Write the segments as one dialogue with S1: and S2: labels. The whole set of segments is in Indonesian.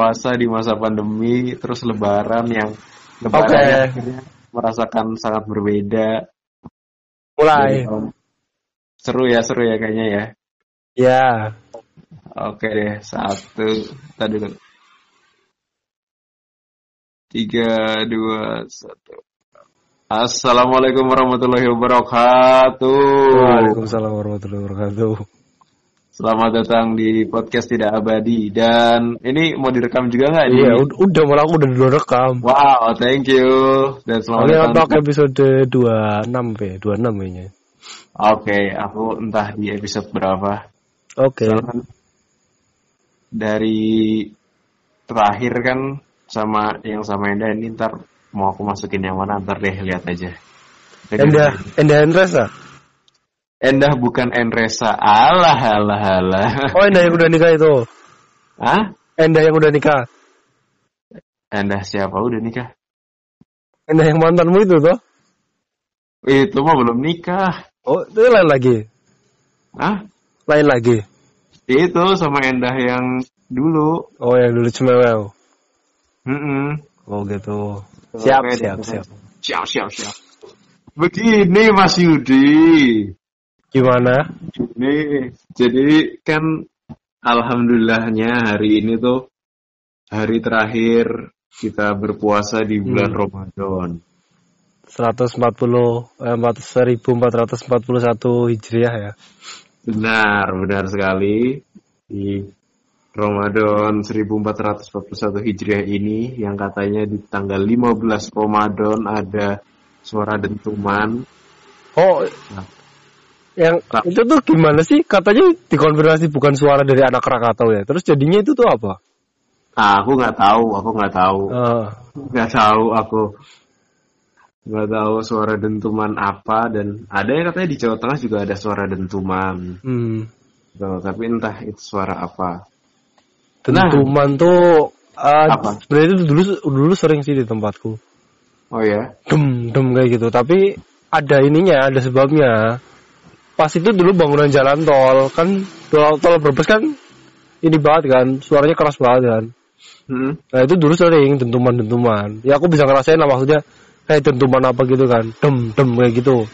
S1: puasa di masa pandemi, terus lebaran yang lebaran
S2: Oke.
S1: yang akhirnya merasakan sangat berbeda.
S2: Mulai.
S1: Jadi, um, seru ya, seru ya kayaknya ya.
S2: Ya.
S1: Oke deh, satu, tadi dulu. Tiga, dua, satu. Assalamualaikum warahmatullahi wabarakatuh.
S2: Waalaikumsalam warahmatullahi wabarakatuh.
S1: Selamat datang di podcast tidak abadi dan ini mau direkam juga nggak
S2: Iya, udah malah aku udah dulu rekam.
S1: Wow, thank you dan selamat
S2: Oke,
S1: datang.
S2: untuk episode 26 ya, 26 kayaknya.
S1: Oke, aku entah di episode berapa.
S2: Oke.
S1: Soalnya kan dari terakhir kan sama yang sama Enda ini ntar mau aku masukin yang mana ntar deh lihat aja.
S2: Endah, Endah Endresa.
S1: Endah bukan Enresa. Alah alah alah.
S2: Oh, Endah yang udah nikah itu.
S1: Hah?
S2: Endah yang udah nikah.
S1: Endah siapa udah nikah?
S2: Endah yang mantanmu itu toh?
S1: Itu mah belum nikah.
S2: Oh, itu lain lagi.
S1: Hah?
S2: Lain lagi.
S1: Itu sama Endah yang dulu.
S2: Oh, yang dulu cemewel.
S1: Mm-mm.
S2: Oh, gitu. Siap, siap, siap.
S1: Siap, siap, siap. Begini Mas Yudi.
S2: Gimana?
S1: Ini jadi kan alhamdulillahnya hari ini tuh hari terakhir kita berpuasa di bulan
S2: Hmm.
S1: Ramadan.
S2: 140 eh, 1441 Hijriah ya.
S1: Benar, benar sekali. Di Ramadan 1441 Hijriah ini yang katanya di tanggal 15 Ramadan ada suara dentuman.
S2: Oh,
S1: Nah.
S2: Yang
S1: Nah.
S2: itu tuh gimana sih? Katanya dikonfirmasi bukan suara dari anak Krakatau ya. Terus jadinya itu tuh apa?
S1: Ah, aku nggak tahu, aku nggak tahu.
S2: Eh,
S1: nggak tahu aku nggak tahu suara dentuman apa dan ada yang katanya di Jawa Tengah juga ada suara dentuman
S2: hmm.
S1: Tuh, tapi entah itu suara apa
S2: Dentuman tuh eh,
S1: Apa?
S2: sebenarnya itu dulu dulu sering sih di tempatku.
S1: oh ya
S2: Dem dem kayak gitu. Tapi ada ininya, ada sebabnya. Pas itu dulu bangunan jalan tol kan tol, tol Brebes kan ini banget kan, suaranya keras banget kan.
S1: hmm.
S2: Nah itu dulu sering dentuman-dentuman. Ya aku bisa ngerasain lah maksudnya kayak dentuman apa gitu kan, dem dem kayak gitu.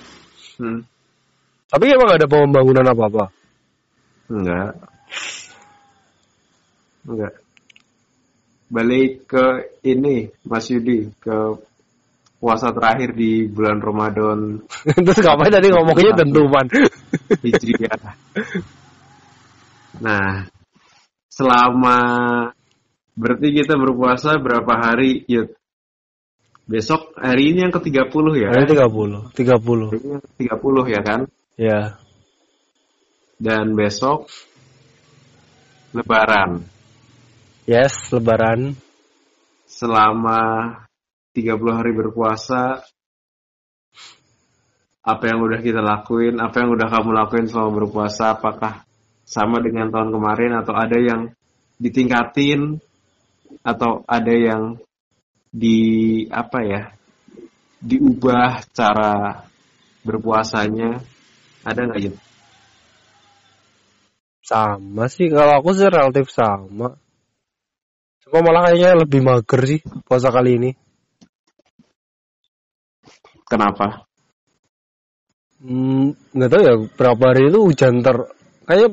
S1: Hmm.
S2: Tapi emang gak ada pembangunan apa-apa.
S1: enggak enggak balik ke ini Mas Yudi ke puasa terakhir di bulan Ramadan
S2: Terus ngapain tadi ngomongnya dentuman?
S1: Hijriah. Nah, selama berarti kita berpuasa berapa hari, Yud? Besok hari ini yang ke-30 ya?
S2: Ada 30, 30.
S1: Hari ini yang ke-30 ya kan?
S2: Ya.
S1: Dan besok lebaran.
S2: Yes, lebaran.
S1: Selama 30 hari berpuasa apa yang udah kita lakuin, apa yang udah kamu lakuin selama berpuasa, apakah sama dengan tahun kemarin atau ada yang ditingkatin atau ada yang di apa ya diubah cara berpuasanya ada nggak ya?
S2: Sama sih kalau aku sih relatif sama. Cuma malah kayaknya lebih mager sih puasa kali ini.
S1: Kenapa?
S2: Hmm, nggak tahu ya berapa hari itu hujan ter kayak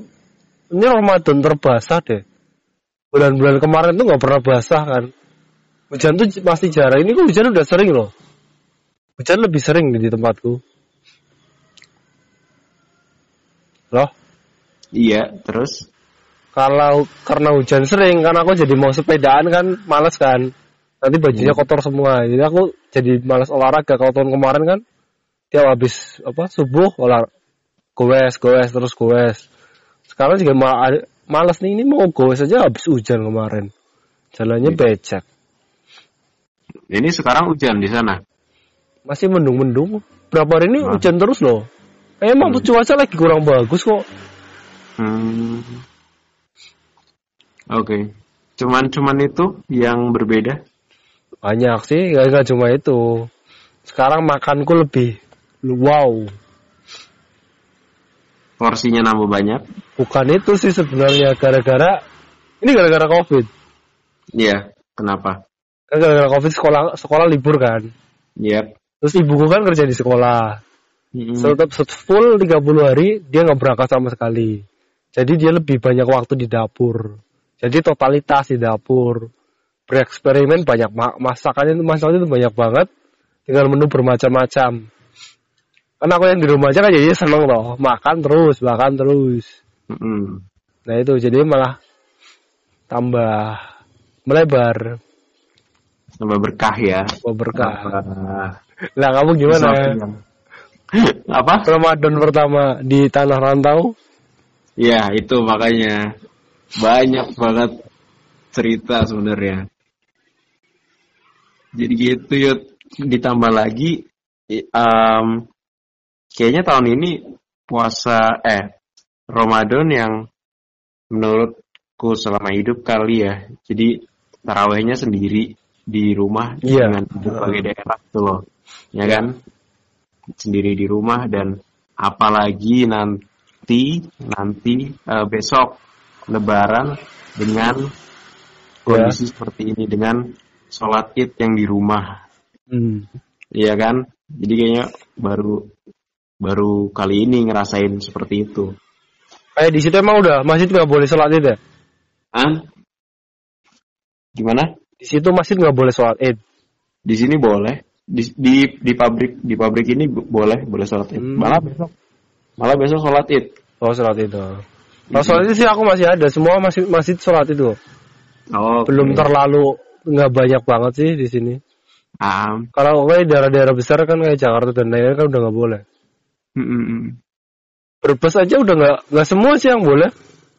S2: ini Ramadan terbasah deh. Bulan-bulan kemarin tuh nggak pernah basah kan. Hujan tuh masih jarang. Ini kok hujan udah sering loh. Hujan lebih sering di tempatku. Loh,
S1: Iya, terus
S2: kalau karena hujan sering kan aku jadi mau sepedaan kan males kan. Nanti bajunya kotor semua. Jadi aku jadi males olahraga. Kalau tahun kemarin kan tiap habis apa subuh olah goes goes terus goes. Sekarang juga malah ada- males nih ini mau goes aja habis hujan kemarin. Jalannya becek.
S1: ini sekarang hujan di sana.
S2: Masih mendung-mendung. Berapa hari ini
S1: Nah.
S2: hujan terus loh. Emang
S1: Hmm.
S2: cuaca lagi kurang bagus kok.
S1: Hmm. Oke. Cuman cuman itu yang berbeda.
S2: Banyak sih, gak, gak cuma itu. Sekarang makanku lebih wow.
S1: Porsinya nambah banyak.
S2: Bukan itu sih sebenarnya gara-gara ini gara-gara covid.
S1: Iya, kenapa?
S2: Kan gara-gara covid sekolah sekolah libur kan.
S1: Iya.
S2: Terus ibuku kan kerja di sekolah.
S1: Mm-mm.
S2: Tetap full 30 hari dia nggak berangkat sama sekali. Jadi dia lebih banyak waktu di dapur. Jadi totalitas di dapur. Bereksperimen banyak ma- masakannya itu masakannya itu banyak banget dengan menu bermacam-macam. Karena aku yang di rumah aja kan jadi seneng loh, makan terus, makan terus.
S1: Mm-mm.
S2: Nah itu jadi malah tambah melebar,
S1: Tambah berkah ya.
S2: tambah berkah.
S1: Tambah
S2: Nah kamu gimana?
S1: Apa?
S2: Ramadan pertama di tanah rantau?
S1: Ya, itu makanya banyak banget cerita sebenarnya. Jadi gitu yuk ditambah lagi em, kayaknya tahun ini puasa eh Ramadan yang menurutku selama hidup kali ya. Jadi tarawehnya sendiri di rumah
S2: Iya.
S1: dengan berbagai daerah tuh loh. Ya kan? Sendiri di rumah dan apalagi nanti nanti eh, besok lebaran dengan kondisi seperti ini dengan sholat id yang di rumah
S2: Hmm.
S1: Iya kan jadi kayaknya baru baru kali ini ngerasain seperti itu
S2: Kayak di situ emang udah masjid nggak boleh sholat id ya?
S1: ah gimana
S2: Di situ masjid nggak boleh sholat id.
S1: di sini boleh di di, di pabrik di pabrik ini bo- boleh boleh sholat id
S2: Hmm.
S1: malah besok malah besok sholat id
S2: Oh sholat itu. Kalau sholat itu sih aku masih ada. Semua masih masjid sholat itu.
S1: oh
S2: Belum terlalu nggak banyak banget sih di sini.
S1: ah
S2: Kalau kayak daerah-daerah besar kan kayak Jakarta dan lain-lain kan udah nggak boleh.
S1: mm, mm, mm.
S2: Berbes aja udah nggak nggak semua sih yang boleh.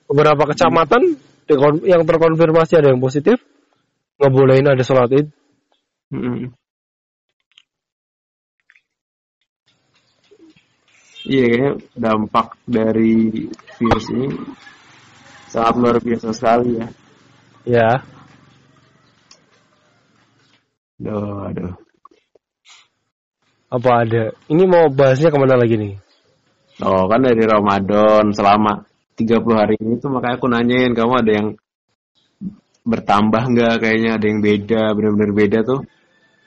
S2: Beberapa kecamatan dikon- yang terkonfirmasi ada yang positif nggak bolehin ada sholat id.
S1: Mm, mm. Iya, kayaknya dampak dari virus ini sangat luar biasa sekali ya.
S2: Ya.
S1: Aduh, aduh.
S2: Apa ada? Ini mau bahasnya ke mana lagi nih?
S1: Oh, kan dari Ramadan selama 30 hari ini tuh makanya aku nanyain kamu ada yang bertambah nggak kayaknya ada yang beda, benar-benar beda tuh.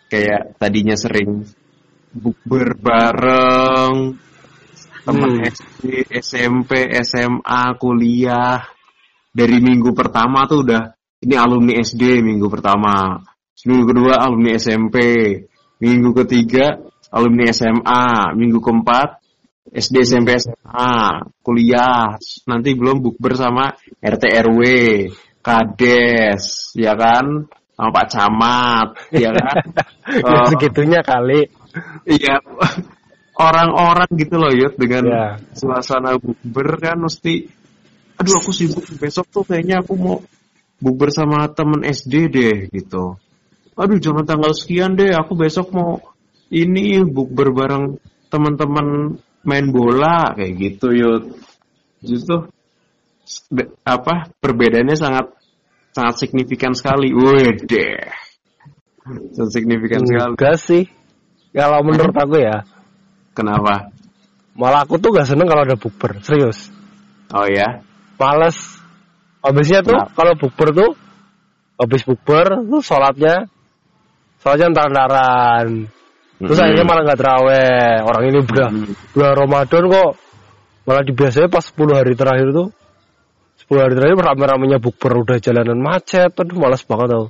S1: Kayak tadinya sering bukber bareng teman
S2: Hmm.
S1: SD, SMP, SMA, kuliah. Dari minggu pertama tuh udah ini alumni SD minggu pertama. Minggu kedua alumni SMP. Minggu ketiga alumni SMA. Minggu keempat SD, SMP, SMA, kuliah, nanti belum bukber sama RT RW, Kades, ya kan, sama Pak Camat, ya kan, Oh.
S2: segitunya kali.
S1: iya, orang-orang gitu loh Yud dengan
S2: Ya.
S1: suasana bukber kan mesti, aduh aku sibuk besok tuh kayaknya aku mau bukber sama temen SD deh gitu, aduh jangan tanggal sekian deh, aku besok mau ini bukber bareng teman-teman main bola kayak gitu yuk justru apa perbedaannya sangat sangat signifikan sekali. Deh sangat signifikan sekali.
S2: Enggak sih. Kalau menurut aku ya,
S1: kenapa?
S2: Malah aku tuh gak seneng kalau ada bukber, serius.
S1: oh ya?
S2: Males. Habisnya tuh kalau bukber tuh habis bukber tuh sholatnya sholatnya entar-entaran. Terus
S1: Mm-mm.
S2: akhirnya malah nggak terawih. Orang ini udah bulan Ramadan kok malah dibiasanya pas 10 hari terakhir tuh 10 hari terakhir rame-ramenya bukber udah jalanan macet aduh malas banget tau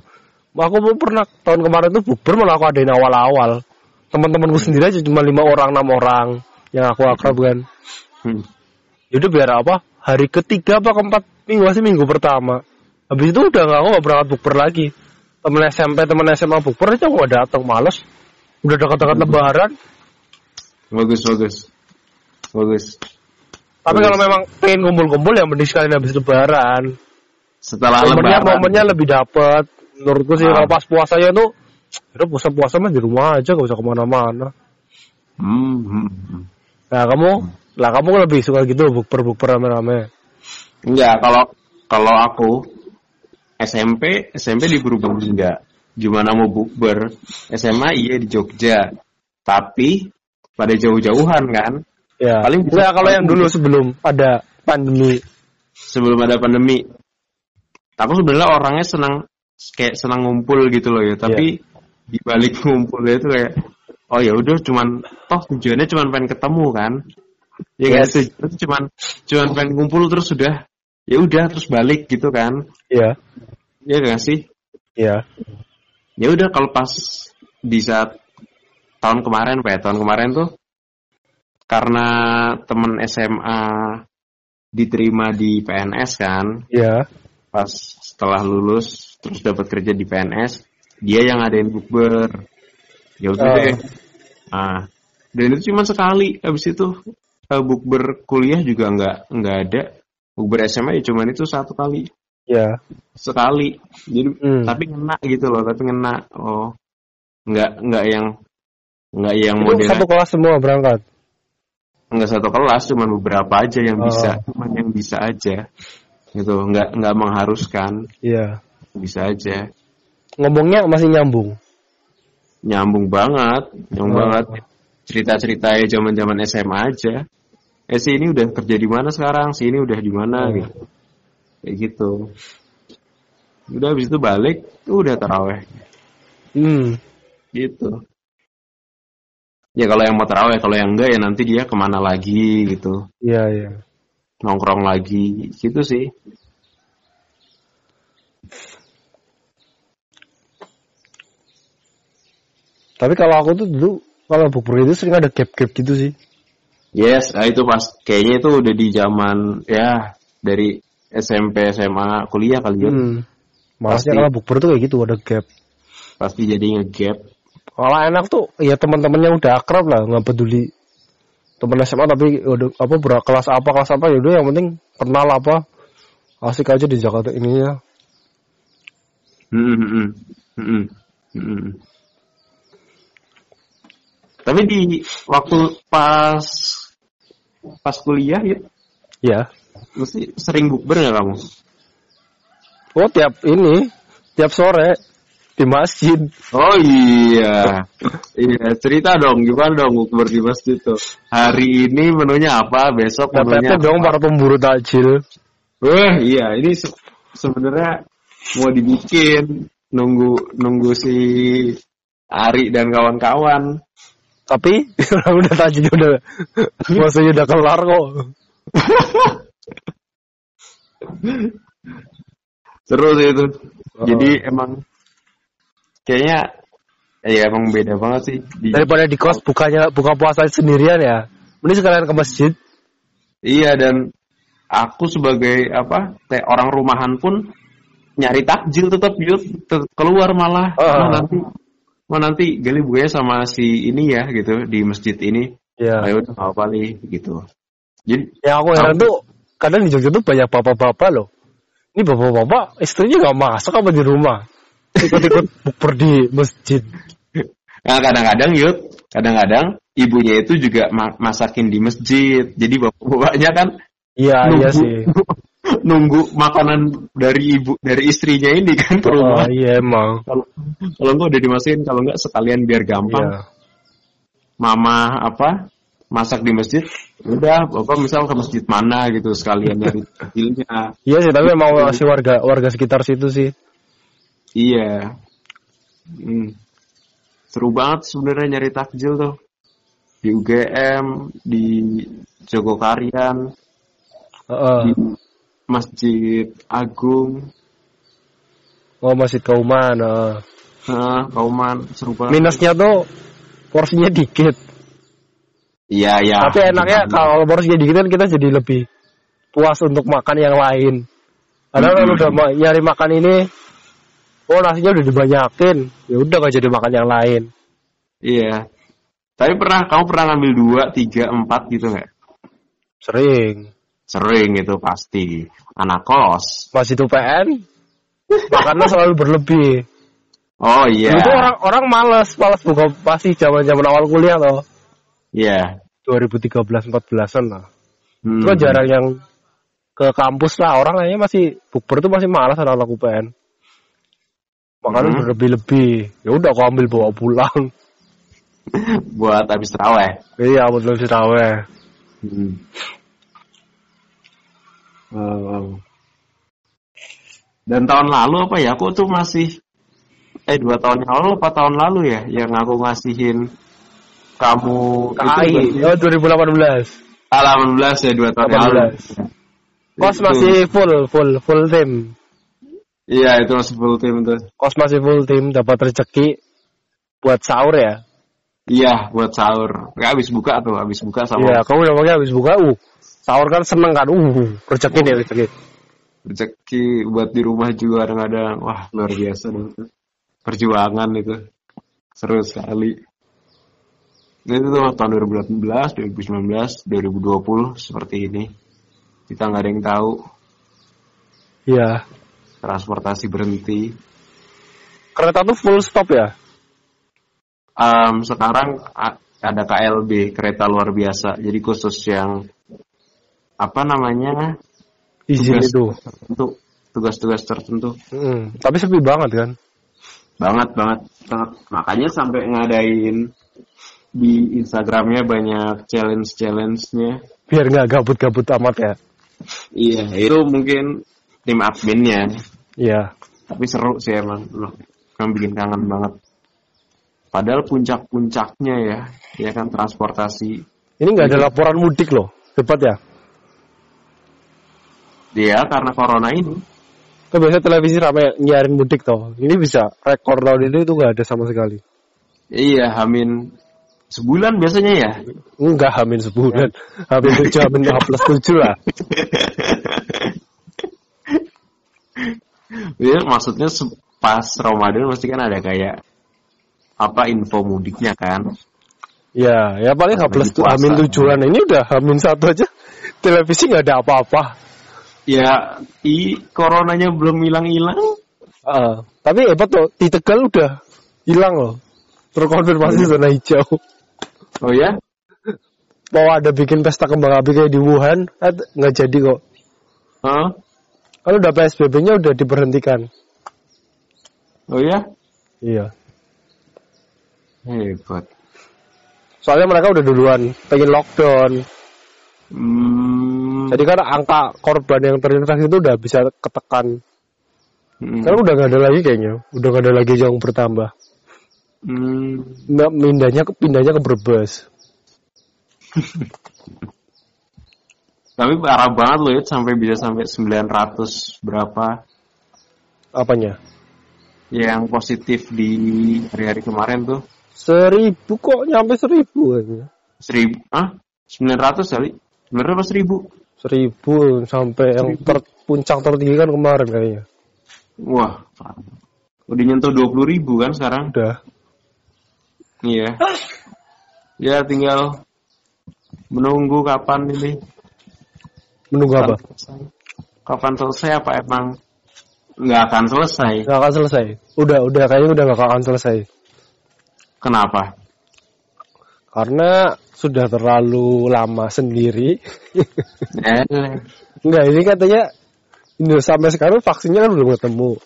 S2: aku pun pernah tahun kemarin tuh bukber malah aku adain awal-awal teman-temanku sendiri aja cuma lima orang enam orang yang aku akrab kan
S1: Hmm.
S2: Yaudah biar apa hari ketiga apa keempat minggu masih minggu pertama habis itu udah nggak aku nggak berangkat bukber lagi temen SMP temen SMA bukber aja nggak datang males? Udah dekat-dekat lebaran.
S1: Bagus bagus. Bagus.
S2: Tapi
S1: Bagus.
S2: kalau memang pengen kumpul-kumpul ya mending sekalian habis lebaran.
S1: Setelah
S2: momennya
S1: lebaran.
S2: momennya lebih dapet. Menurutku sih
S1: Ah.
S2: kalau pas puasanya tuh udah puasa puasa mah di rumah aja gak usah ke mana-mana.
S1: Hmm, hmm, hmm.
S2: nah kamu? Lah kamu lebih suka gitu bukber bukber rame-rame.
S1: Enggak, kalau kalau aku SMP SMP di Berubang enggak. Gimana mau bukber? SMA iya di Jogja. Tapi pada jauh-jauhan kan.
S2: ya
S1: Paling bisa-
S2: kalau yang dulu sebelum ada pandemi
S1: Sebelum ada pandemi. Aku sebenarnya orangnya senang kayak senang ngumpul gitu loh ya tapi di balik ngumpulnya itu kayak oh ya udah cuman toh tujuannya cuman pengen ketemu kan ya kan
S2: Yes.
S1: tujuannya tuh cuman cuman pengen ngumpul terus sudah ya udah terus balik gitu kan
S2: Iya.
S1: Ya gak sih
S2: Iya.
S1: ya udah kalau pas di saat tahun kemarin pak ya, tahun kemarin tuh karena temen SMA diterima di PNS kan
S2: Iya.
S1: pas setelah lulus terus dapat kerja di PNS dia yang ngadain bukber ya udah
S2: Oh.
S1: deh ah dan itu cuma sekali habis itu eh, bukber kuliah juga nggak nggak ada bukber SMA ya cuman itu satu kali
S2: Iya.
S1: sekali jadi
S2: Hmm.
S1: tapi ngena gitu loh tapi ngena oh nggak nggak yang nggak yang
S2: Itu
S1: model
S2: satu kelas semua berangkat.
S1: nggak satu kelas cuman beberapa aja yang
S2: Oh.
S1: bisa cuman yang bisa aja gitu nggak nggak mengharuskan
S2: Iya.
S1: bisa aja
S2: Ngomongnya masih nyambung.
S1: nyambung banget nyambung
S2: Oh.
S1: banget cerita ceritanya zaman zaman SMA aja eh si ini udah kerja di mana sekarang si ini udah di mana
S2: Oh.
S1: gitu kayak gitu udah habis itu balik udah taraweh
S2: Hmm.
S1: gitu ya kalau yang mau taraweh kalau yang enggak ya nanti dia ke mana lagi gitu
S2: Iya, iya.
S1: nongkrong lagi gitu sih
S2: Tapi kalau aku tuh dulu kalau bukber itu sering ada gap-gap gitu sih.
S1: yes nah itu pas kayaknya itu udah di zaman ya dari SMP SMA kuliah kali ya
S2: Hmm. Malasnya kalau bukber tuh kayak gitu ada gap.
S1: pasti jadi ngegap
S2: Kalau enak tuh ya teman-temannya udah akrab lah, nggak peduli teman SMA tapi udah apa berak kelas apa kelas apa ya udah yang penting kenal apa asik aja di Jakarta ini ya.
S1: Hmm, hmm, hmm. Hmm, hmm. Tapi di waktu pas pas kuliah ya,
S2: Ya.
S1: Mesti sering bukber nggak kamu?
S2: Oh tiap ini tiap sore di masjid.
S1: Oh iya, iya cerita dong gimana dong bukber di masjid tuh. Hari ini menunya apa, besok menunya
S2: Dapat dong
S1: apa?
S2: para pemburu takjil.
S1: Wah iya, ini se- sebenarnya mau dibikin nunggu nunggu si Ari dan kawan-kawan.
S2: Tapi udah takjil udah masanya udah kelar kok.
S1: Seru sih itu.
S2: Oh.
S1: Jadi emang kayaknya ya emang beda banget sih. Di,
S2: Daripada di kos bukanya buka puasa sendirian ya. Mending sekalian ke masjid.
S1: Iya dan aku sebagai apa kayak orang rumahan pun nyari takjil tetap yuk keluar malah
S2: Oh.
S1: Mah nanti mah nanti gali bukanya sama si ini ya gitu di masjid ini
S2: Ya.
S1: ayo apa nih gitu jadi
S2: Ya aku heran tuh kadang di Jogja tuh banyak bapak-bapak loh. Ini bapak-bapak istrinya nggak masak apa di rumah? Ikut-ikut bukber di masjid.
S1: nah kadang-kadang yuk kadang-kadang ibunya itu juga ma- masakin di masjid jadi bapak-bapaknya kan
S2: Iya iya sih.
S1: nunggu makanan dari ibu dari istrinya ini kan ke
S2: Oh,
S1: rumah
S2: iya emang.
S1: kalau kalau enggak udah dimasukin kalau enggak sekalian biar gampang
S2: Iya.
S1: mama apa masak di masjid udah bapak misal ke masjid mana gitu sekalian dari takjilnya
S2: Iya sih, tapi emang masih warga warga sekitar situ sih.
S1: iya Hmm. seru banget sebenarnya nyari takjil tuh di UGM di Jogokarian
S2: Heeh.
S1: di Masjid Agung
S2: Oh, Masjid Kauman. heeh.
S1: nah, Kauman seru banget
S2: Minusnya tuh porsinya dikit.
S1: Iya iya
S2: Tapi enaknya kalau porsinya dikit kan kita jadi lebih puas untuk makan yang lain. Padahal kalau udah ma- nyari makan ini, oh nasinya udah dibanyakin, ya udah gak jadi makan yang lain.
S1: iya tapi pernah kamu pernah ngambil dua tiga empat gitu nggak
S2: Sering.
S1: sering itu pasti anak kos
S2: Masjid UPN, makannya selalu berlebih.
S1: oh iya
S2: Itu orang orang males, males buka pasti zaman zaman awal kuliah loh.
S1: Iya
S2: 2013 14-an lah.
S1: Hmm.
S2: Itu kan jarang yang ke kampus lah. Orang lainnya masih bukber tuh masih malas anak-anak UPN. Makanya
S1: Hmm.
S2: berlebih-lebih. Ya udah aku ambil bawa pulang.
S1: buat habis teraweh.
S2: Iya, betul sih tawe.
S1: Hmm. Oh, Dan tahun lalu apa ya? Aku tuh masih eh dua tahun yang lalu apa tahun lalu ya yang aku ngasihin kamu
S2: KAI,
S1: itu
S2: oh 2018.
S1: Alhamdulillah ya dua tahun lalu.
S2: 18. Kos
S1: Itu.
S2: masih full, full, full tim.
S1: Iya itu masih full tim tuh.
S2: Kos masih full tim, dapat rezeki buat sahur ya.
S1: Iya buat sahur. Gak habis buka tuh, habis buka sama
S2: Iya, kamu udah pakai habis buka, uh, sahur kan seneng kan, uh, rezeki deh rezeki.
S1: rezeki buat di rumah juga kadang-kadang. Wah luar biasa tuh. Perjuangan itu seru sekali. Nah, itu tuh tahun 2018, 2019, 2020 seperti ini. Kita nggak ada yang tahu.
S2: Iya.
S1: Transportasi berhenti.
S2: Kereta tuh full stop ya?
S1: Em, sekarang ada KLB kereta luar biasa. Jadi khusus yang apa namanya
S2: Izin
S1: Tugas.
S2: itu.
S1: untuk tugas-tugas tertentu.
S2: Mm, Tapi sepi banget kan?
S1: Banget banget. Makanya sampai ngadain di Instagramnya banyak challenge-challenge-nya.
S2: Biar nggak gabut-gabut amat ya.
S1: Iya, itu mungkin tim adminnya.
S2: Iya.
S1: Tapi seru sih emang. Loh, kan bikin kangen banget. Padahal puncak-puncaknya ya, ya kan transportasi.
S2: Ini nggak ada laporan mudik loh. Hebat ya?
S1: Dia karena corona ini.
S2: Kan biasanya televisi ramai nyiarin mudik toh. Ini bisa rekor tahun ini itu nggak ada sama sekali.
S1: Iya, Hamin sebulan biasanya ya.
S2: Enggak hamin sebulan. Hamin tujuh, hamin plus tujuh lah.
S1: Iya, maksudnya pas Ramadan pasti kan ada kayak apa info mudiknya kan.
S2: Ya, ya paling H plus
S1: Lagi
S2: tu-
S1: puasa.
S2: hamin tujuan. Ini udah hamin satu aja. Televisi nggak ada apa-apa.
S1: Ya, i coronanya belum hilang-hilang.
S2: Ah, tapi hebat tuh. Di Tegal udah hilang loh. Terkonfirmasi zona hijau.
S1: Oh ya?
S2: Mau ada bikin pesta kembang api kayak di Wuhan, nggak jadi kok.
S1: Hah?
S2: Kalau udah PSBB-nya udah diberhentikan.
S1: Oh ya?
S2: Iya.
S1: Hebat.
S2: Soalnya mereka udah duluan pengen lockdown.
S1: Hmm.
S2: Jadi kan angka korban yang terinfeksi itu udah bisa ketekan.
S1: Hmm.
S2: Sekarang udah nggak ada lagi kayaknya. Udah nggak ada lagi yang bertambah.
S1: Hmm.
S2: Nah, Pindahnya ke pindahnya ke Brebes.
S1: Tapi parah banget loh ya sampai bisa sampai 900 berapa
S2: Apanya?
S1: yang positif di hari-hari kemarin tuh.
S2: Seribu kok nyampe seribu kayaknya.
S1: Seribu, ah? 900 kali? 900 apa seribu?
S2: Seribu sampai yang ter, puncak tertinggi kan kemarin kayaknya.
S1: Wah, udah nyentuh 20 ribu kan sekarang?
S2: Udah.
S1: Iya. Ya tinggal menunggu kapan ini.
S2: Menunggu apa?
S1: selesai. Kapan selesai apa emang nggak akan selesai?
S2: Nggak akan selesai. Udah, udah kayaknya udah nggak akan selesai.
S1: Kenapa?
S2: Karena sudah terlalu lama sendiri.
S1: Eh,
S2: Enggak, ini katanya Indo sampai sekarang vaksinnya kan belum ketemu.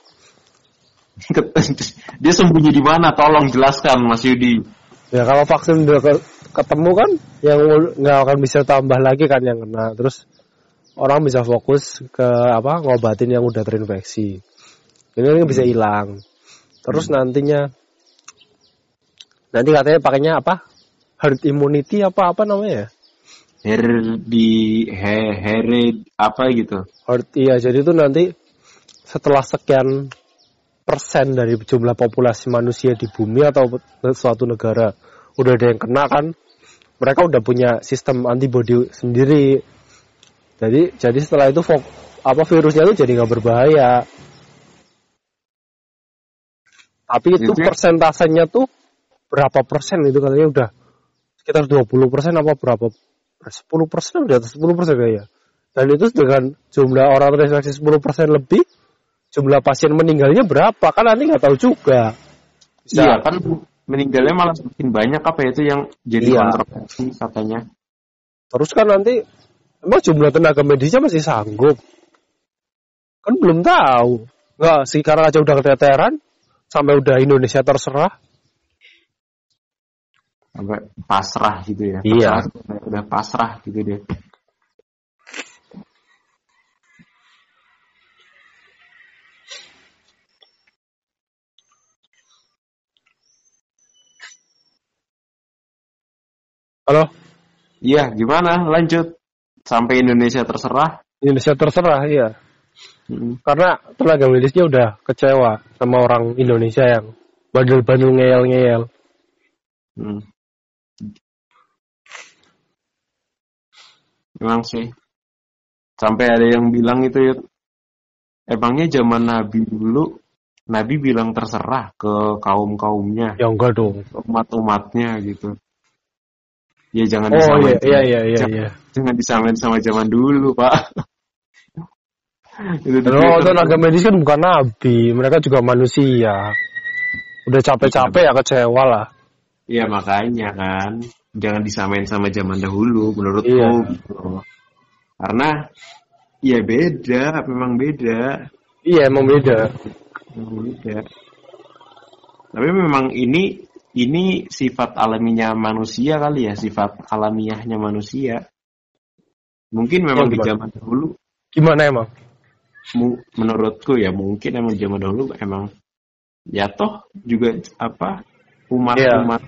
S1: Dia sembunyi di mana? Tolong jelaskan, Mas Yudi.
S2: Ya kalau vaksin udah ke- ketemu kan, yang nggak akan bisa tambah lagi kan yang kena. Terus orang bisa fokus ke apa ngobatin yang udah terinfeksi. Ini kan bisa hilang. Terus nantinya, nanti katanya pakainya apa? Herd immunity apa apa namanya ya?
S1: Her di he, heret apa gitu?
S2: Herd iya jadi itu nanti setelah sekian persen dari jumlah populasi manusia di bumi atau suatu negara. Udah ada yang kena kan? Mereka udah punya sistem antibody sendiri. Jadi jadi setelah itu fok- apa virusnya itu jadi nggak berbahaya. Tapi itu
S1: ya-
S2: persentasenya tuh berapa persen itu katanya udah? Sekitar 20 persen apa berapa? 10 persen udah atas 10 persen kayaknya. Dan itu dengan jumlah orang terinfeksi 10 persen lebih jumlah pasien meninggalnya berapa kan nanti nggak tahu juga Bisa-
S1: Iya kan meninggalnya malah semakin banyak apa itu yang jadi
S2: Iya.
S1: kontroversi katanya.
S2: Terus kan nanti emang jumlah tenaga medisnya masih sanggup. Kan belum tahu. Nggak, sekarang aja udah keteteran sampai udah Indonesia terserah.
S1: Sampai pasrah gitu ya.
S2: Iya.
S1: Pasrah, udah pasrah gitu dia.
S2: Halo?
S1: Iya, gimana? Lanjut. Sampai Indonesia terserah.
S2: Indonesia terserah, iya.
S1: Hmm.
S2: Karena tenaga medisnya udah kecewa sama orang Indonesia yang bandel-bandel ngeyel-ngeyel.
S1: Hmm. Memang sih. Sampai ada yang bilang itu ya. Emangnya zaman Nabi dulu, Nabi bilang terserah ke kaum-kaumnya,
S2: Ya enggak dong.
S1: umat-umatnya gitu. Ya jangan
S2: Oh
S1: disamain.
S2: iya, iya, iya, iya,
S1: jangan,
S2: iya.
S1: jangan disamain sama zaman dulu, Pak. itu
S2: Oh, tenaga medis kan bukan nabi, mereka juga manusia. Udah capek-capek ya kecewa lah.
S1: Iya makanya kan jangan disamain sama zaman dahulu menurutku
S2: Iya.
S1: gitu. Karena ya beda, memang beda,
S2: Iya, emang beda.
S1: memang beda. Tapi memang ini ini sifat alaminya manusia kali ya, sifat alamiahnya manusia. Mungkin memang
S2: Yang
S1: di zaman dahulu.
S2: Gimana emang?
S1: menurutku ya mungkin emang zaman dahulu emang ya toh juga apa umat
S2: Iya.
S1: umat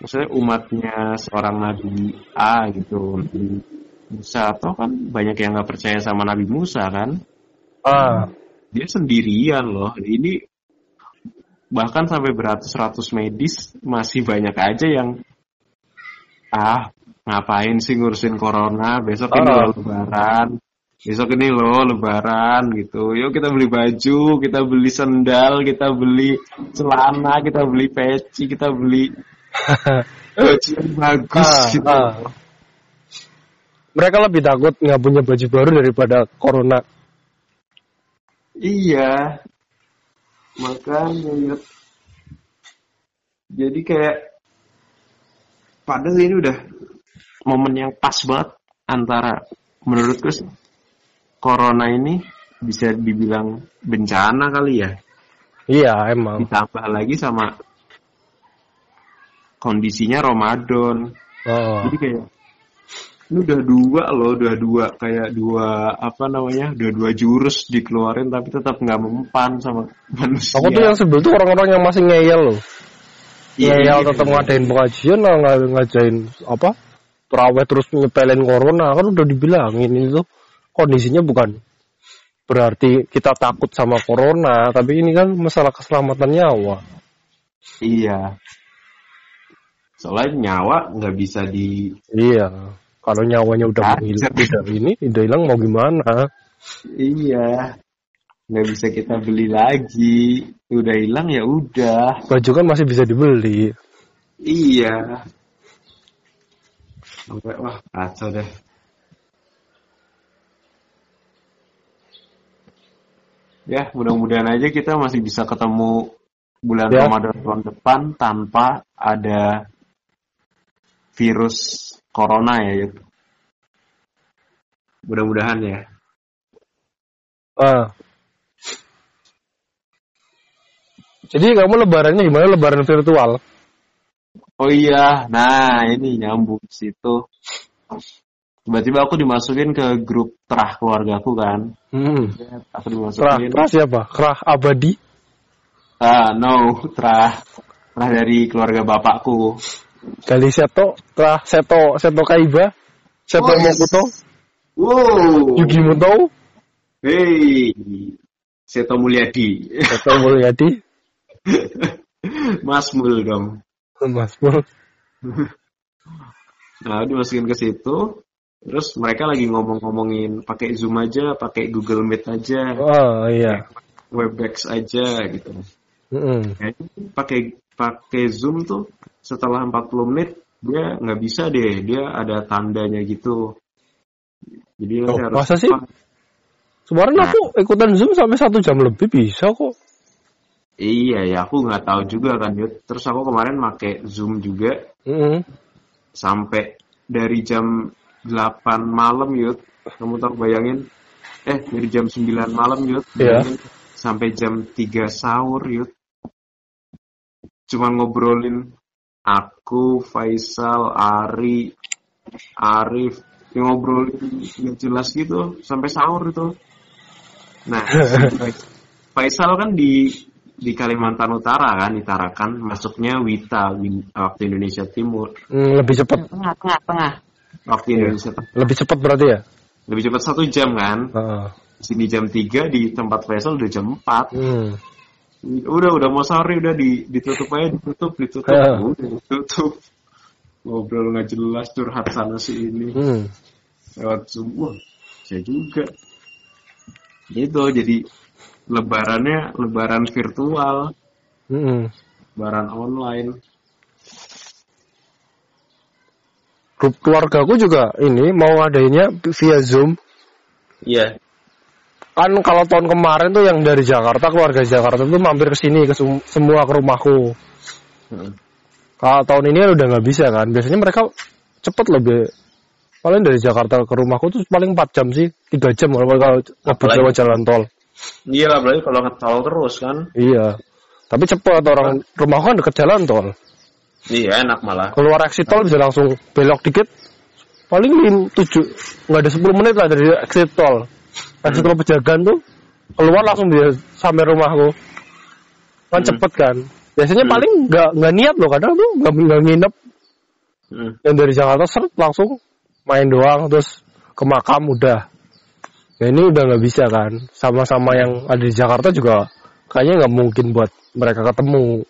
S1: maksudnya umatnya seorang nabi A gitu nabi Musa. Toh kan banyak yang nggak percaya sama Nabi Musa kan?
S2: Ah,
S1: dia sendirian loh. Ini bahkan sampai beratus-ratus medis masih banyak aja yang ah ngapain sih ngurusin corona besok ini loh lebaran besok ini loh lebaran gitu yuk kita beli baju kita beli sendal kita beli celana kita beli peci kita beli baju yang bagus
S2: ah,
S1: gitu
S2: ah. Mereka lebih takut nggak punya baju baru daripada corona.
S1: Iya. Makanya. Jadi kayak padahal ini udah momen yang pas banget antara menurutku sih, corona ini bisa dibilang bencana kali ya.
S2: Iya, emang.
S1: Ditambah lagi sama kondisinya Ramadan.
S2: Oh.
S1: Jadi kayak ini udah dua loh, udah dua kayak dua apa namanya, udah dua jurus dikeluarin tapi tetap nggak mempan sama manusia.
S2: Aku tuh yang sebel tuh orang-orang yang masih ngeyel loh.
S1: Iya,
S2: Ngeyel
S1: iya,
S2: tetap
S1: iya.
S2: ngadain pengajian lah, nggak ngajain apa? Terawih terus nyepelin corona kan udah dibilangin itu kondisinya bukan berarti kita takut sama corona, tapi ini kan masalah keselamatan nyawa.
S1: Iya. Soalnya nyawa nggak bisa di
S2: Iya. Kalau nyawanya udah hilang, udah ini, udah hilang mau gimana?
S1: iya nggak bisa kita beli lagi. Udah hilang ya udah.
S2: Baju kan masih bisa dibeli.
S1: Iya. Sampai wah kacau deh. Ya mudah-mudahan aja kita masih bisa ketemu bulan
S2: Ya.
S1: Ramadan tahun depan tanpa ada virus corona ya. Yud. Mudah-mudahan ya.
S2: Ah. Jadi kamu lebarannya gimana? Lebaran virtual?
S1: Oh iya, nah ini nyambung situ. Tiba-tiba aku dimasukin ke grup terah keluargaku kan.
S2: Hmm.
S1: Aku
S2: Kerah,
S1: dimasukin.
S2: kerah siapa? Kerah abadi?
S1: Ah, no, terah terah dari keluarga bapakku.
S2: Gali Seto? Kerah Seto, Seto Kaiba? Seto
S1: Oh, yes.
S2: Mokuto?
S1: Wow.
S2: Yugi Muto?
S1: Hey, Seto Mulyadi.
S2: Seto Mulyadi?
S1: Mas Mul dong.
S2: Mas Pur.
S1: Nah, dimasukin ke situ. Terus mereka lagi ngomong-ngomongin pakai Zoom aja, pakai Google Meet aja,
S2: Oh iya.
S1: Webex aja gitu.
S2: Mm-mm.
S1: Kayaknya pakai pakai Zoom tuh setelah 40 menit dia nggak bisa deh, dia ada tandanya gitu. Jadi
S2: Oh,
S1: harus
S2: masa sih? Kemarin
S1: Nah.
S2: aku ikutan Zoom sampai satu jam lebih bisa kok.
S1: Iya ya, aku nggak tahu juga kan Yud. Terus aku kemarin pakai Zoom juga
S2: Mm-mm.
S1: sampai dari jam 8 malam Yud. Kamu tahu bayangin? Eh, dari jam 9 malam Yud. Bayangin, Sampai jam 3 sahur Yud. Cuma ngobrolin aku, Faisal, Ari, Arif, yang ngobrolin nggak jelas gitu sampai sahur itu. Nah, Faisal kan di di Kalimantan Utara kan ditarakan masuknya Wita waktu Indonesia Timur
S2: Hmm, lebih cepat.
S3: Tengah, tengah, tengah.
S1: waktu Indonesia
S2: Lebih cepat berarti ya?
S1: lebih cepat satu jam kan
S2: Heeh.
S1: di sini jam 3 di tempat Faisal udah jam 4
S2: Hmm.
S1: Udah udah mau sore udah di, ditutup aja ditutup ditutup. Udah ditutup. Ngobrol nggak jelas curhat sana sini.
S2: Hmm.
S1: lewat zoom. Wah saya juga. Gitu jadi lebarannya lebaran virtual.
S2: Hmm.
S1: lebaran online.
S2: Grup keluarga aku juga ini mau adanya via Zoom.
S1: iya
S2: Kan kalau tahun kemarin tuh yang dari Jakarta, keluarga Jakarta tuh mampir ke sini ke sem- semua ke rumahku.
S1: Hmm.
S2: Kalau tahun ini udah nggak bisa kan. Biasanya mereka cepet lebih paling dari Jakarta ke rumahku tuh paling 4 jam sih, 3 jam kalau kalau ngebut lewat jalan tol.
S1: iya lah berarti kalau ngetol terus kan
S2: Iya. Tapi cepet orang rumahku kan deket jalan tol.
S1: iya enak malah
S2: Keluar exit tol bisa langsung belok dikit. Paling lim, 7 nggak ada 10 menit lah dari exit tol. Exit tol pejagan tuh keluar langsung dia sampai rumahku. Kan
S1: Hmm.
S2: cepet kan. Biasanya
S1: Hmm.
S2: paling nggak nggak niat loh kadang tuh nggak nggak nginep
S1: Hmm.
S2: yang dari Jakarta seret langsung main doang terus ke makam udah ya ini udah nggak bisa kan sama-sama yang ada di Jakarta juga kayaknya nggak mungkin buat mereka ketemu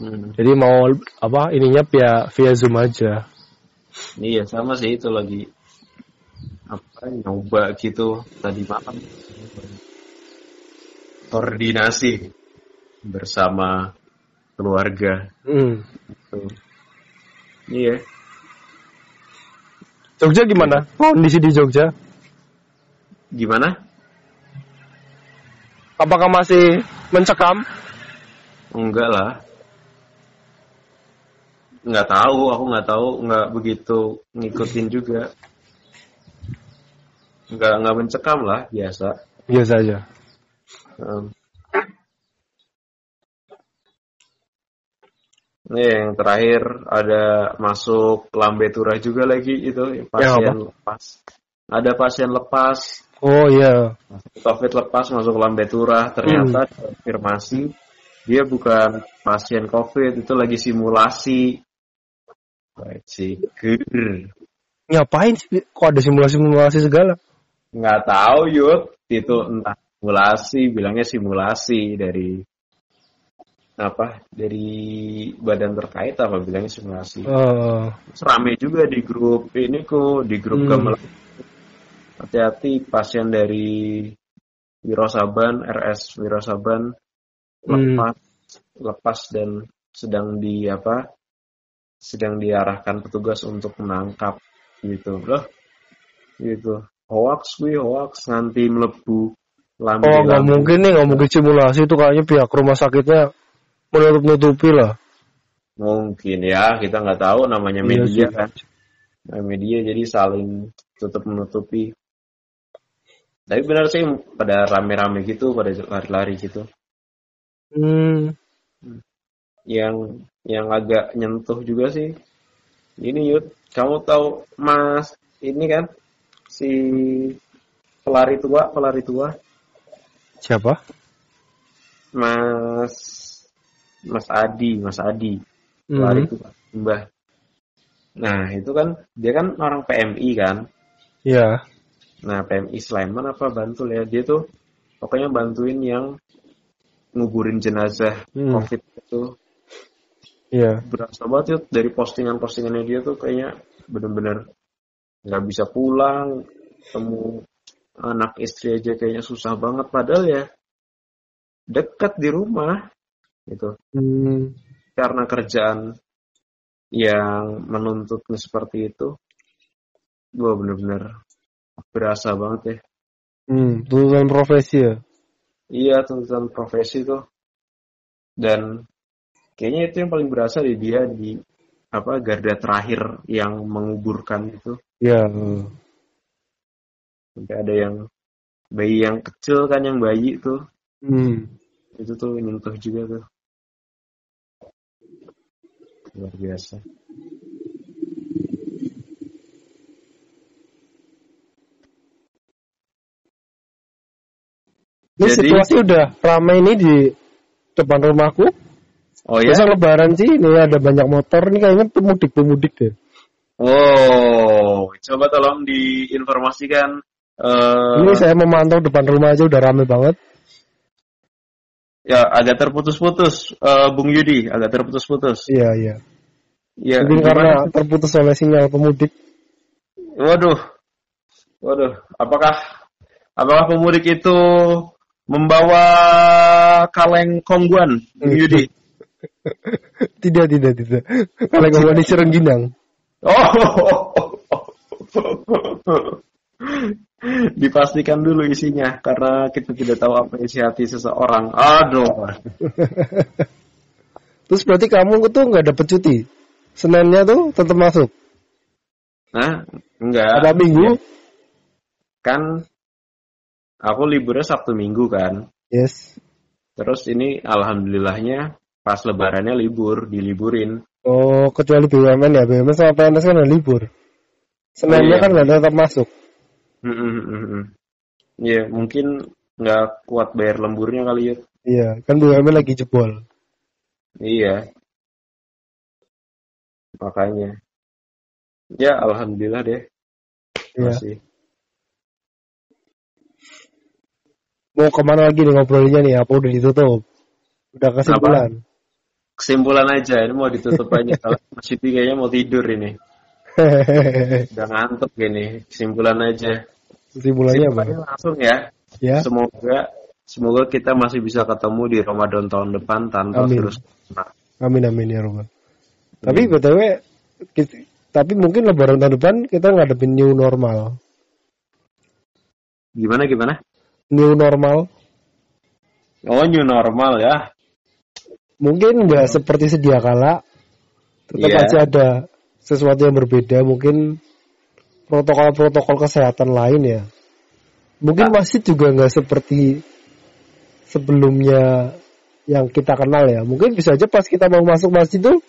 S1: Hmm.
S2: jadi mau apa ininya via via zoom aja
S1: Iya sama sih itu lagi apa nyoba gitu tadi malam koordinasi bersama keluarga.
S2: hmm.
S1: Tuh. Iya.
S2: Jogja gimana kondisi di Jogja
S1: Gimana?
S2: apakah masih mencekam
S1: Enggak lah. Nggak tahu, aku nggak tahu, nggak begitu ngikutin juga. Nggak nggak mencekam lah, biasa.
S2: biasa aja
S1: Um. Nih yang terakhir ada masuk lambe turah juga lagi itu pasien lepas. Ada pasien lepas,
S2: oh iya
S1: COVID lepas masuk lambe turah ternyata konfirmasi dia bukan pasien COVID itu lagi simulasi. Ciker.
S2: ngapain sih kok ada simulasi-simulasi segala
S1: Nggak tahu yud. Itu entah simulasi bilangnya simulasi dari apa dari badan terkait apa bilangnya simulasi.
S2: Eh,
S1: Terus rame juga di grup ini kok di grup
S2: Hmm.
S1: gamelan. Hati-hati pasien dari Wirosaban RS Wirosaban
S2: Hmm.
S1: lepas lepas dan sedang di apa sedang diarahkan petugas untuk menangkap gitu. Loh gitu hoax gue hoax nganti melebu lambe
S2: oh nggak mungkin nih nggak mungkin simulasi itu kayaknya pihak rumah sakitnya menutup-nutupi lah.
S1: Mungkin ya kita nggak tahu namanya
S2: Iya
S1: media
S2: sih.
S1: kan. Nah, media jadi saling tutup menutupi. Tapi benar sih pada rame-rame gitu pada lari-lari gitu.
S2: Hmm.
S1: yang yang agak nyentuh juga sih. Ini Yud kamu tahu Mas ini kan si pelari tua pelari tua
S2: siapa
S1: Mas Mas Adi Mas Adi pelari
S2: Hmm.
S1: tua Mbah nah itu kan dia kan orang PMI kan
S2: Iya.
S1: Nah, PMI Sleman apa Bantul ya? Dia tuh pokoknya bantuin yang nguburin jenazah
S2: Hmm.
S1: COVID itu.
S2: Iya.
S1: Berasa banget Yud, dari postingan-postingannya dia tuh kayaknya bener-bener nggak bisa pulang, ketemu anak istri aja kayaknya susah banget. Padahal ya dekat di rumah gitu.
S2: Hmm.
S1: Karena kerjaan yang menuntutnya seperti itu, gue bener-bener berasa banget ya.
S2: Hmm. Tuntutan profesi ya.
S1: Iya tuntutan profesi tuh dan kayaknya itu yang paling berasa di dia di apa garda terakhir yang menguburkan itu
S2: Iya.
S1: sampai ada yang bayi yang kecil kan yang bayi tuh
S2: Hmm.
S1: itu tuh nyentuh juga tuh luar biasa
S2: Ini
S1: Jadi-
S2: situasi udah ramai ini di depan rumahku.
S1: Oh ya?
S2: Masa lebaran sih, ini ada banyak motor nih kayaknya pemudik-pemudik deh.
S1: Oh, coba tolong diinformasikan. eh,
S2: Ini saya memantau depan rumah aja udah rame banget.
S1: ya agak terputus-putus, eh, Bung Yudi, agak terputus-putus.
S2: Iya, iya.
S1: Ya,
S2: Mungkin karena terputus oleh sinyal pemudik.
S1: Waduh, waduh, apakah apakah pemudik itu membawa kaleng kongguan, Bung Yudi?
S2: tidak, tidak, tidak. Kalau ngomong di Serengginang.
S1: Oh, dipastikan dulu isinya karena kita tidak tahu apa isi hati seseorang. Aduh,
S2: Terus berarti kamu tuh nggak dapet cuti? Seninnya tuh tetap masuk.
S1: nah enggak.
S2: Apa minggu?
S1: Kan aku liburnya Sabtu Minggu kan.
S2: Yes.
S1: Terus ini alhamdulillahnya pas lebarannya libur, diliburin.
S2: Oh, kecuali BUMN ya. BUMN sama PNS kan libur. Seninnya
S1: iya.
S2: kan nggak tetap masuk.
S1: Mm, mm, mm, mm. Iya, mungkin nggak kuat bayar lemburnya kali ya.
S2: Iya, kan BUMN lagi jebol.
S1: Iya. Makanya. Ya, alhamdulillah deh.
S2: Iya.
S1: Masih.
S2: Mau ke mana lagi nih ngobrolnya nih? Apa udah ditutup? Udah kesimpulan.
S1: Kesimpulan aja, ini mau ditutup aja. Kalau Mas Yudi kayaknya mau tidur ini. Udah ngantuk gini. Kesimpulan aja.
S2: Kesimpulannya apa?
S1: Langsung ya.
S2: Ya,
S1: Semoga semoga kita masih bisa ketemu di Ramadan tahun depan tanpa
S2: Amin.
S1: virus corona.
S2: amin amin ya Roman. Tapi btw, kita- tapi mungkin Lebaran tahun depan kita ngadepin new normal.
S1: Gimana gimana?
S2: New normal.
S1: Oh, new normal ya.
S2: Mungkin nggak seperti sedia kala. Tetap
S1: Iya.
S2: aja ada sesuatu yang berbeda. Mungkin protokol-protokol kesehatan lain ya. Mungkin masjid juga nggak seperti sebelumnya yang kita kenal ya. Mungkin bisa aja pas kita mau masuk masjid tuh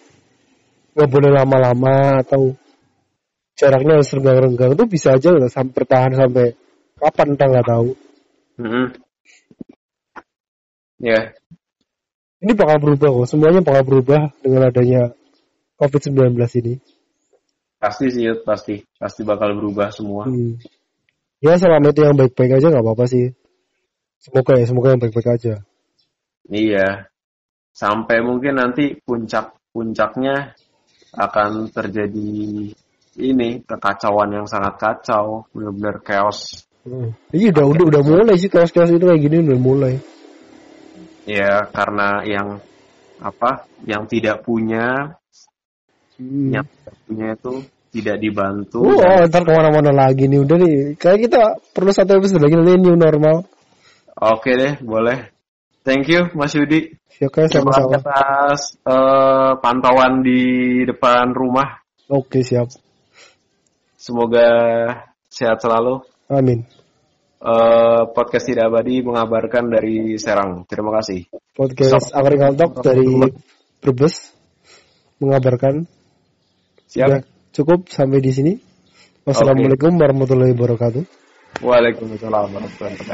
S2: nggak boleh lama-lama atau jaraknya harus renggang-renggang itu bisa aja udah sampai bertahan sampai kapan kita nggak tahu.
S1: Mm-mm. Ya,
S2: Ini bakal berubah kok. Semuanya bakal berubah dengan adanya COVID-19 ini.
S1: pasti sih, pasti. Pasti bakal berubah semua.
S2: Hmm. Ya selama itu yang baik-baik aja nggak apa-apa sih. Semoga ya, semoga yang baik-baik aja.
S1: Iya. Sampai mungkin nanti puncak-puncaknya akan terjadi ini kekacauan yang sangat kacau, benar-benar chaos.
S2: Hmm. Iya udah udah udah mulai sih kaos-kaos itu kayak gini udah mulai.
S1: Ya, karena yang apa? Yang tidak punya,
S2: Hmm.
S1: yang tidak punya itu tidak dibantu.
S2: Oh,
S1: dan-
S2: ntar ke mana-mana lagi nih udah nih. Kayak kita perlu satu episode lagi nanti new normal.
S1: Oke deh, boleh. Thank you, Mas Yudi.
S2: Oke
S1: Terima kasih
S2: sama-sama.
S1: atas eh, pantauan di depan rumah.
S2: Oke siap.
S1: Semoga sehat selalu.
S2: Amin.
S1: Eh, podcast tidak abadi mengabarkan dari Serang. Terima kasih.
S2: Podcast Angkring Talk dari Brebes mengabarkan
S1: Siap.
S2: Udah cukup sampai di sini. Wassalamualaikum warahmatullahi wabarakatuh.
S1: Waalaikumsalam warahmatullahi wabarakatuh.